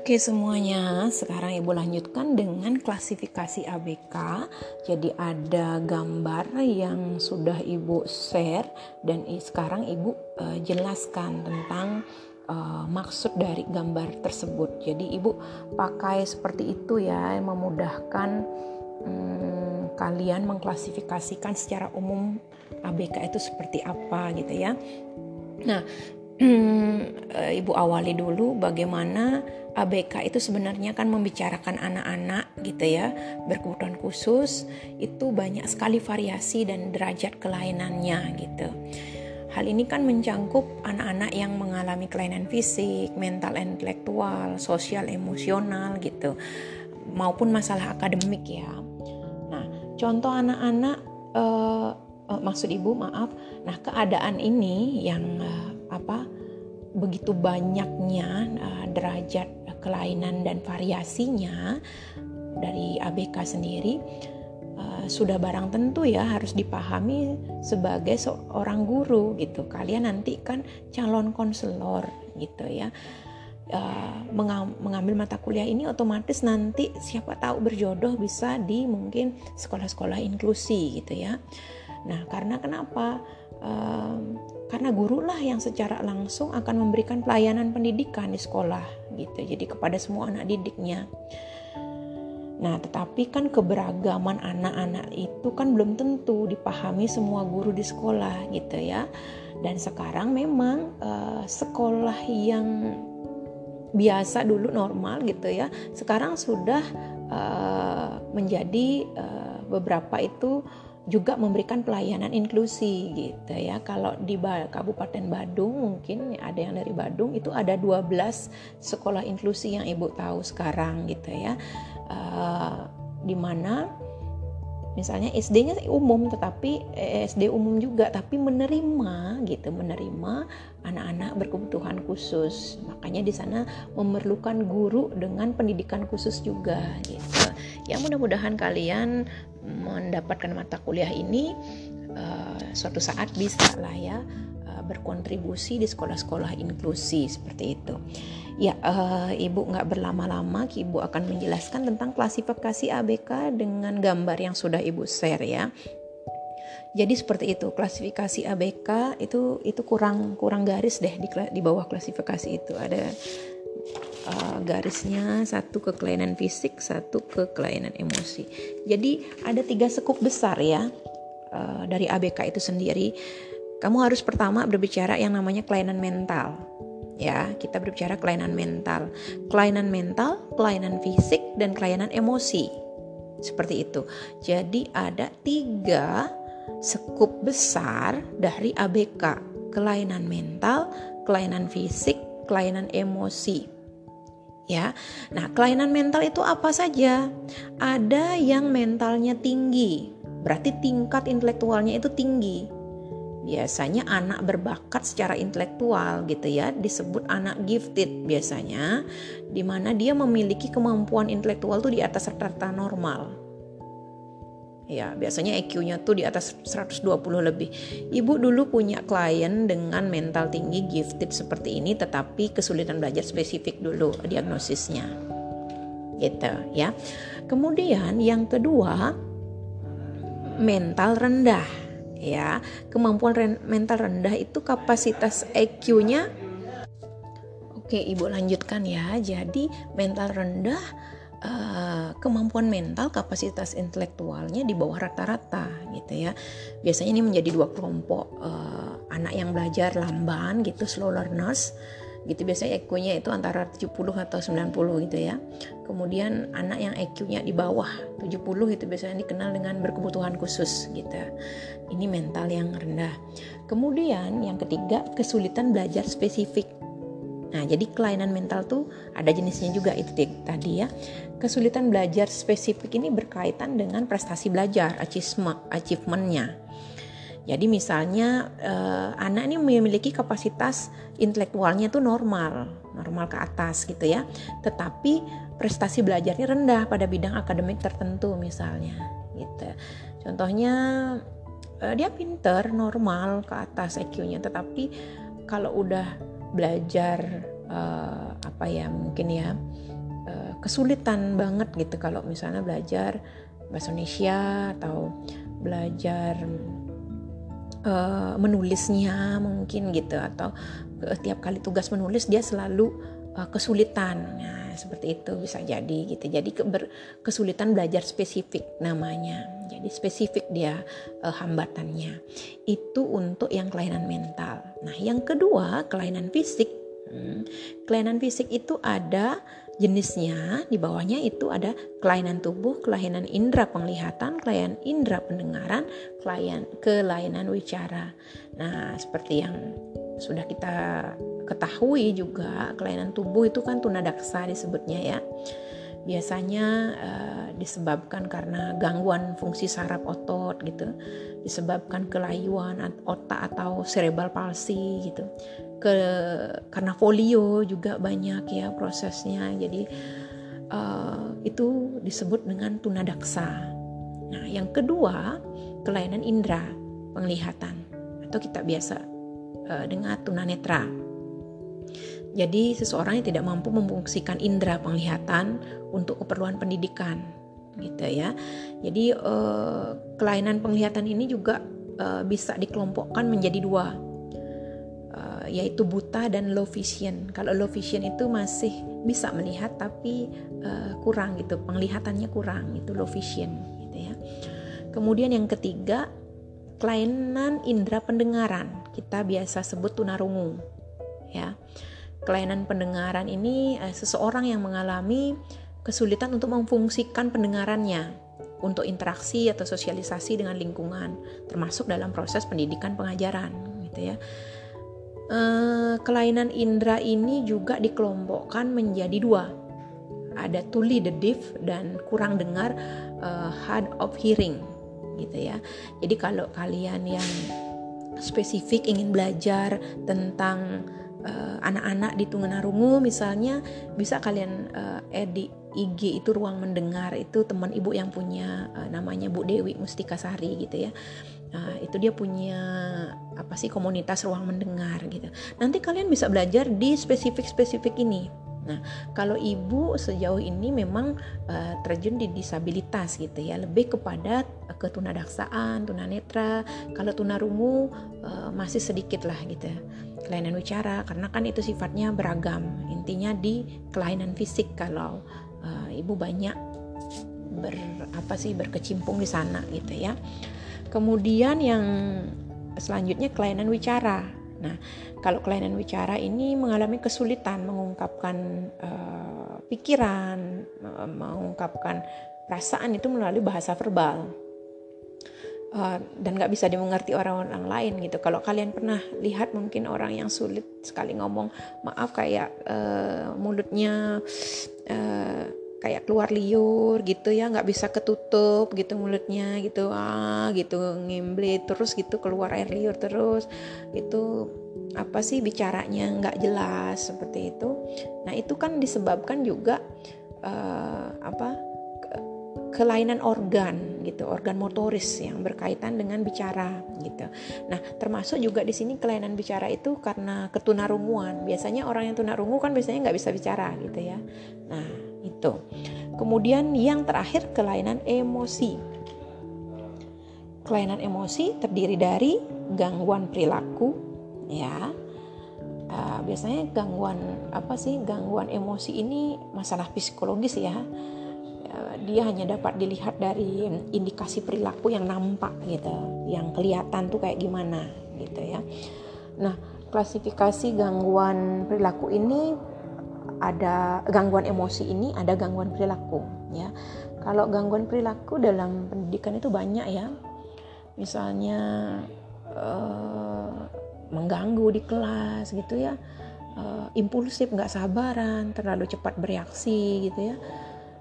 Oke semuanya, sekarang Ibu lanjutkan dengan klasifikasi ABK. Jadi ada gambar yang sudah Ibu share dan sekarang Ibu uh, jelaskan tentang uh, maksud dari gambar tersebut. Jadi Ibu pakai seperti itu ya, memudahkan um, kalian mengklasifikasikan secara umum ABK itu seperti apa gitu ya. Nah, Ibu awali dulu bagaimana ABK itu sebenarnya kan membicarakan anak-anak gitu ya berkebutuhan khusus itu banyak sekali variasi dan derajat kelainannya gitu. Hal ini kan mencangkup anak-anak yang mengalami kelainan fisik, mental, intelektual, sosial, emosional gitu, maupun masalah akademik ya. Nah, contoh anak-anak, uh, maksud ibu maaf, nah keadaan ini yang uh, apa begitu banyaknya uh, derajat kelainan dan variasinya dari ABK sendiri uh, sudah barang tentu ya harus dipahami sebagai seorang guru gitu. Kalian nanti kan calon konselor gitu ya. Uh, mengambil mata kuliah ini otomatis nanti siapa tahu berjodoh bisa di mungkin sekolah-sekolah inklusi gitu ya. Nah, karena kenapa? Um, karena gurulah yang secara langsung akan memberikan pelayanan pendidikan di sekolah gitu. Jadi kepada semua anak didiknya. Nah, tetapi kan keberagaman anak-anak itu kan belum tentu dipahami semua guru di sekolah gitu ya. Dan sekarang memang uh, sekolah yang biasa dulu normal gitu ya, sekarang sudah uh, menjadi uh, beberapa itu juga memberikan pelayanan inklusi gitu ya. Kalau di Kabupaten Badung mungkin ada yang dari Badung itu ada 12 sekolah inklusi yang Ibu tahu sekarang gitu ya. Uh, di mana misalnya SD-nya umum tetapi eh, SD umum juga tapi menerima gitu menerima anak-anak berkebutuhan khusus makanya di sana memerlukan guru dengan pendidikan khusus juga gitu ya mudah-mudahan kalian mendapatkan mata kuliah ini uh, suatu saat bisa lah ya uh, berkontribusi di sekolah-sekolah inklusi seperti itu. Ya, uh, Ibu nggak berlama-lama, Ibu akan menjelaskan tentang klasifikasi ABK dengan gambar yang sudah Ibu share ya. Jadi seperti itu klasifikasi ABK itu itu kurang kurang garis deh di, di bawah klasifikasi itu ada uh, garisnya satu ke kelainan fisik, satu ke kelainan emosi. Jadi ada tiga sekup besar ya uh, dari ABK itu sendiri. Kamu harus pertama berbicara yang namanya kelainan mental. Ya, kita berbicara kelainan mental. Kelainan mental, kelainan fisik, dan kelainan emosi. Seperti itu. Jadi ada tiga sekup besar dari ABK. Kelainan mental, kelainan fisik, kelainan emosi ya. Nah, kelainan mental itu apa saja? Ada yang mentalnya tinggi, berarti tingkat intelektualnya itu tinggi. Biasanya anak berbakat secara intelektual gitu ya, disebut anak gifted biasanya, di mana dia memiliki kemampuan intelektual tuh di atas rata-rata normal ya biasanya EQ-nya tuh di atas 120 lebih. Ibu dulu punya klien dengan mental tinggi gifted seperti ini tetapi kesulitan belajar spesifik dulu diagnosisnya. Gitu ya. Kemudian yang kedua mental rendah ya. Kemampuan ren mental rendah itu kapasitas EQ-nya Oke, Ibu lanjutkan ya. Jadi mental rendah uh, kemampuan mental, kapasitas intelektualnya di bawah rata-rata gitu ya. Biasanya ini menjadi dua kelompok uh, anak yang belajar lamban gitu, slow learners gitu biasanya EQ-nya itu antara 70 atau 90 gitu ya. Kemudian anak yang EQ-nya di bawah 70 itu biasanya dikenal dengan berkebutuhan khusus gitu. Ini mental yang rendah. Kemudian yang ketiga kesulitan belajar spesifik Nah, jadi kelainan mental tuh ada jenisnya juga itu tadi ya. Kesulitan belajar spesifik ini berkaitan dengan prestasi belajar, achievement, achievementnya. Jadi misalnya eh, anak ini memiliki kapasitas intelektualnya tuh normal, normal ke atas gitu ya. Tetapi prestasi belajarnya rendah pada bidang akademik tertentu misalnya gitu. Contohnya eh, dia pinter normal ke atas IQ-nya tetapi kalau udah belajar uh, apa ya mungkin ya uh, kesulitan banget gitu kalau misalnya belajar bahasa Indonesia atau belajar uh, menulisnya mungkin gitu atau setiap kali tugas menulis dia selalu uh, kesulitan. Nah, seperti itu bisa jadi gitu. Jadi ke, ber, kesulitan belajar spesifik namanya. Jadi spesifik dia uh, hambatannya. Itu untuk yang kelainan mental. Nah, yang kedua, kelainan fisik. Hmm, kelainan fisik itu ada jenisnya di bawahnya itu ada kelainan tubuh, kelainan indera penglihatan, kelainan indera pendengaran, kelainan kelainan wicara. Nah, seperti yang sudah kita ketahui juga kelainan tubuh itu kan tunadaksa disebutnya ya. Biasanya uh, disebabkan karena gangguan fungsi saraf otot gitu, disebabkan kelayuan otak atau cerebral palsy gitu. Ke karena folio juga banyak ya prosesnya jadi uh, itu disebut dengan tunadaksa nah yang kedua kelainan indera penglihatan atau kita biasa uh, dengan tunanetra jadi seseorang yang tidak mampu memfungsikan indera penglihatan untuk keperluan pendidikan gitu ya jadi uh, kelainan penglihatan ini juga uh, bisa dikelompokkan menjadi dua yaitu buta dan low vision. Kalau low vision itu masih bisa melihat tapi uh, kurang gitu, penglihatannya kurang itu low vision gitu ya. Kemudian yang ketiga, kelainan indera pendengaran. Kita biasa sebut tunarungu. Ya. Kelainan pendengaran ini uh, seseorang yang mengalami kesulitan untuk memfungsikan pendengarannya untuk interaksi atau sosialisasi dengan lingkungan, termasuk dalam proses pendidikan pengajaran, gitu ya. Uh, kelainan indera ini juga dikelompokkan menjadi dua. Ada tuli the deaf dan kurang dengar uh, hard of hearing gitu ya. Jadi kalau kalian yang spesifik ingin belajar tentang anak-anak di Tunganarungu misalnya bisa kalian uh, add IG itu ruang mendengar itu teman ibu yang punya uh, namanya Bu Dewi Mustika Sari gitu ya Nah, itu dia punya apa sih komunitas ruang mendengar gitu. Nanti kalian bisa belajar di spesifik-spesifik ini. Nah, kalau ibu sejauh ini memang uh, terjun di disabilitas gitu ya, lebih kepada ketunadaksaan, tunanetra. Kalau tunarungu uh, masih sedikit lah gitu. Kelainan wicara karena kan itu sifatnya beragam. Intinya di kelainan fisik kalau uh, ibu banyak ber apa sih berkecimpung di sana gitu ya. Kemudian yang selanjutnya kelainan wicara. Nah, kalau kelainan wicara ini mengalami kesulitan mengungkapkan uh, pikiran, mengungkapkan perasaan itu melalui bahasa verbal. Uh, dan nggak bisa dimengerti orang-orang lain gitu. Kalau kalian pernah lihat mungkin orang yang sulit sekali ngomong maaf kayak uh, mulutnya uh, kayak keluar liur gitu ya nggak bisa ketutup gitu mulutnya gitu ah gitu ngimble terus gitu keluar air liur terus. Itu apa sih bicaranya nggak jelas seperti itu. Nah itu kan disebabkan juga uh, apa kelainan organ gitu organ motoris yang berkaitan dengan bicara gitu. Nah termasuk juga di sini kelainan bicara itu karena ketunarunguan. Biasanya orang yang tunarungu kan biasanya nggak bisa bicara gitu ya. Nah itu. Kemudian yang terakhir kelainan emosi. Kelainan emosi terdiri dari gangguan perilaku, ya. Uh, biasanya gangguan apa sih? Gangguan emosi ini masalah psikologis ya. Uh, dia hanya dapat dilihat dari indikasi perilaku yang nampak gitu, yang kelihatan tuh kayak gimana gitu ya. Nah, klasifikasi gangguan perilaku ini ada gangguan emosi ini ada gangguan perilaku ya. Kalau gangguan perilaku dalam pendidikan itu banyak ya. Misalnya uh, mengganggu di kelas gitu ya. Uh, impulsif nggak sabaran terlalu cepat bereaksi gitu ya.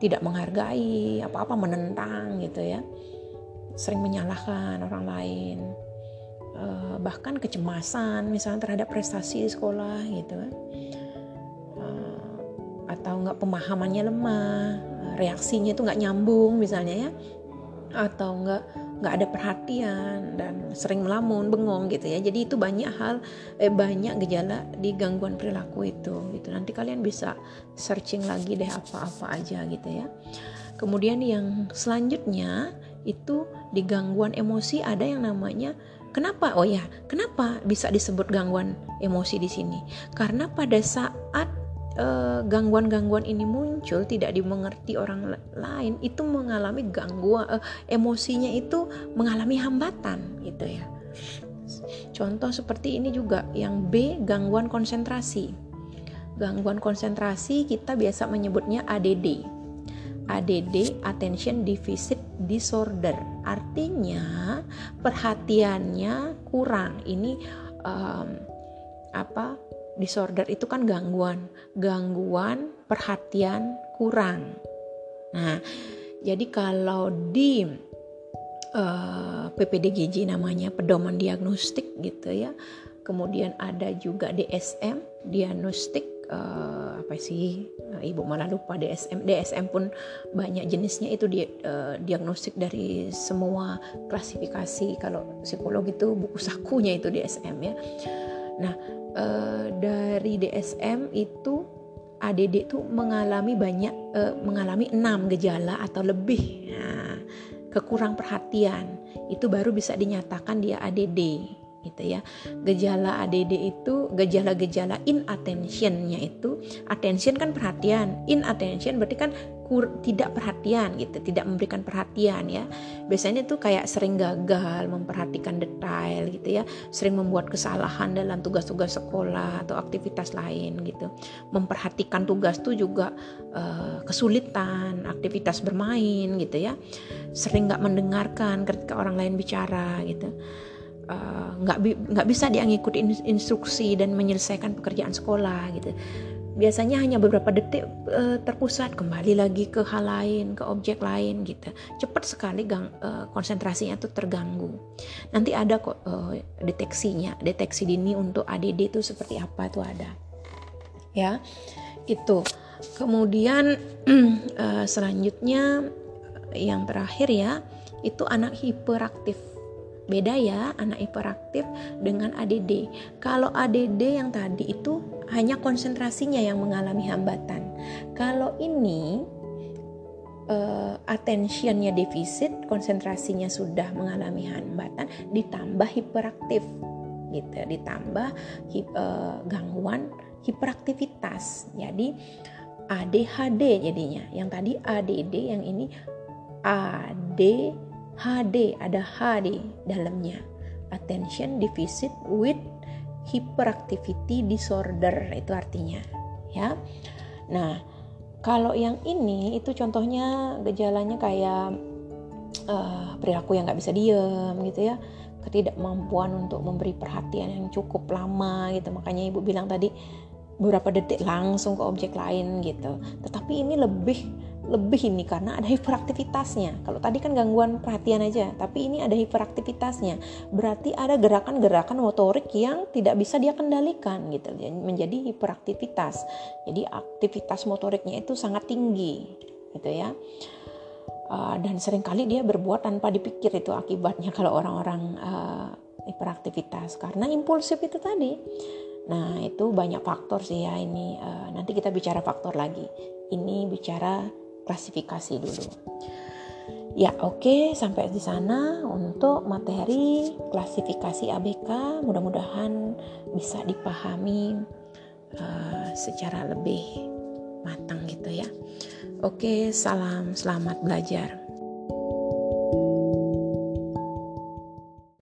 Tidak menghargai apa-apa menentang gitu ya. Sering menyalahkan orang lain. Uh, bahkan kecemasan misalnya terhadap prestasi sekolah gitu kan atau nggak pemahamannya lemah reaksinya itu nggak nyambung misalnya ya atau nggak nggak ada perhatian dan sering melamun bengong gitu ya jadi itu banyak hal eh, banyak gejala di gangguan perilaku itu gitu nanti kalian bisa searching lagi deh apa-apa aja gitu ya kemudian yang selanjutnya itu di gangguan emosi ada yang namanya Kenapa? Oh ya, kenapa bisa disebut gangguan emosi di sini? Karena pada saat gangguan-gangguan uh, ini muncul tidak dimengerti orang lain itu mengalami gangguan uh, emosinya itu mengalami hambatan gitu ya. Contoh seperti ini juga yang B gangguan konsentrasi. Gangguan konsentrasi kita biasa menyebutnya ADD ADD attention deficit disorder. Artinya perhatiannya kurang. Ini um, apa disorder itu kan gangguan, gangguan perhatian kurang. Nah, jadi kalau di uh, eh, PPDGJ namanya pedoman diagnostik gitu ya. Kemudian ada juga DSM, diagnostik uh, apa sih? Uh, Ibu malah lupa DSM. DSM pun banyak jenisnya itu di, uh, diagnostik dari semua klasifikasi. Kalau psikolog itu buku sakunya itu DSM ya. Nah, uh, dari DSM itu ADD itu mengalami banyak uh, mengalami enam gejala atau lebih. Nah, kekurang perhatian. Itu baru bisa dinyatakan dia ADD gitu ya. Gejala ADD itu gejala-gejala inattentionnya itu attention kan perhatian, inattention berarti kan kur, tidak perhatian gitu, tidak memberikan perhatian ya. Biasanya itu kayak sering gagal memperhatikan detail gitu ya, sering membuat kesalahan dalam tugas-tugas sekolah atau aktivitas lain gitu. Memperhatikan tugas tuh juga uh, kesulitan, aktivitas bermain gitu ya. Sering nggak mendengarkan ketika orang lain bicara gitu Eh, nggak uh, nggak bisa dia ngikutin instruksi dan menyelesaikan pekerjaan sekolah gitu biasanya hanya beberapa detik uh, terpusat kembali lagi ke hal lain ke objek lain gitu. Cepat sekali gang, uh, konsentrasinya tuh terganggu. Nanti ada kok uh, deteksinya deteksi dini untuk ADD itu seperti apa itu ada. Ya itu. Kemudian uh, selanjutnya yang terakhir ya itu anak hiperaktif Beda ya anak hiperaktif dengan ADD. Kalau ADD yang tadi itu hanya konsentrasinya yang mengalami hambatan. Kalau ini uh, attentionnya defisit, konsentrasinya sudah mengalami hambatan, ditambah hiperaktif, gitu, ditambah uh, gangguan hiperaktivitas. Jadi ADHD jadinya. Yang tadi ADD, yang ini AD HD ada H di dalamnya. Attention deficit with hyperactivity disorder itu artinya ya. Nah kalau yang ini itu contohnya gejalanya kayak uh, perilaku yang nggak bisa diem gitu ya. Ketidakmampuan untuk memberi perhatian yang cukup lama gitu. Makanya ibu bilang tadi beberapa detik langsung ke objek lain gitu. Tetapi ini lebih lebih ini karena ada hiperaktivitasnya. Kalau tadi kan gangguan perhatian aja, tapi ini ada hiperaktivitasnya. Berarti ada gerakan-gerakan motorik yang tidak bisa dia kendalikan gitu, menjadi hiperaktivitas. Jadi aktivitas motoriknya itu sangat tinggi, gitu ya. Uh, dan sering kali dia berbuat tanpa dipikir itu akibatnya kalau orang-orang uh, hiperaktivitas karena impulsif itu tadi. Nah itu banyak faktor sih ya ini. Uh, nanti kita bicara faktor lagi. Ini bicara klasifikasi dulu. Ya oke okay, sampai di sana untuk materi klasifikasi ABK mudah-mudahan bisa dipahami uh, secara lebih matang gitu ya. Oke okay, salam selamat belajar.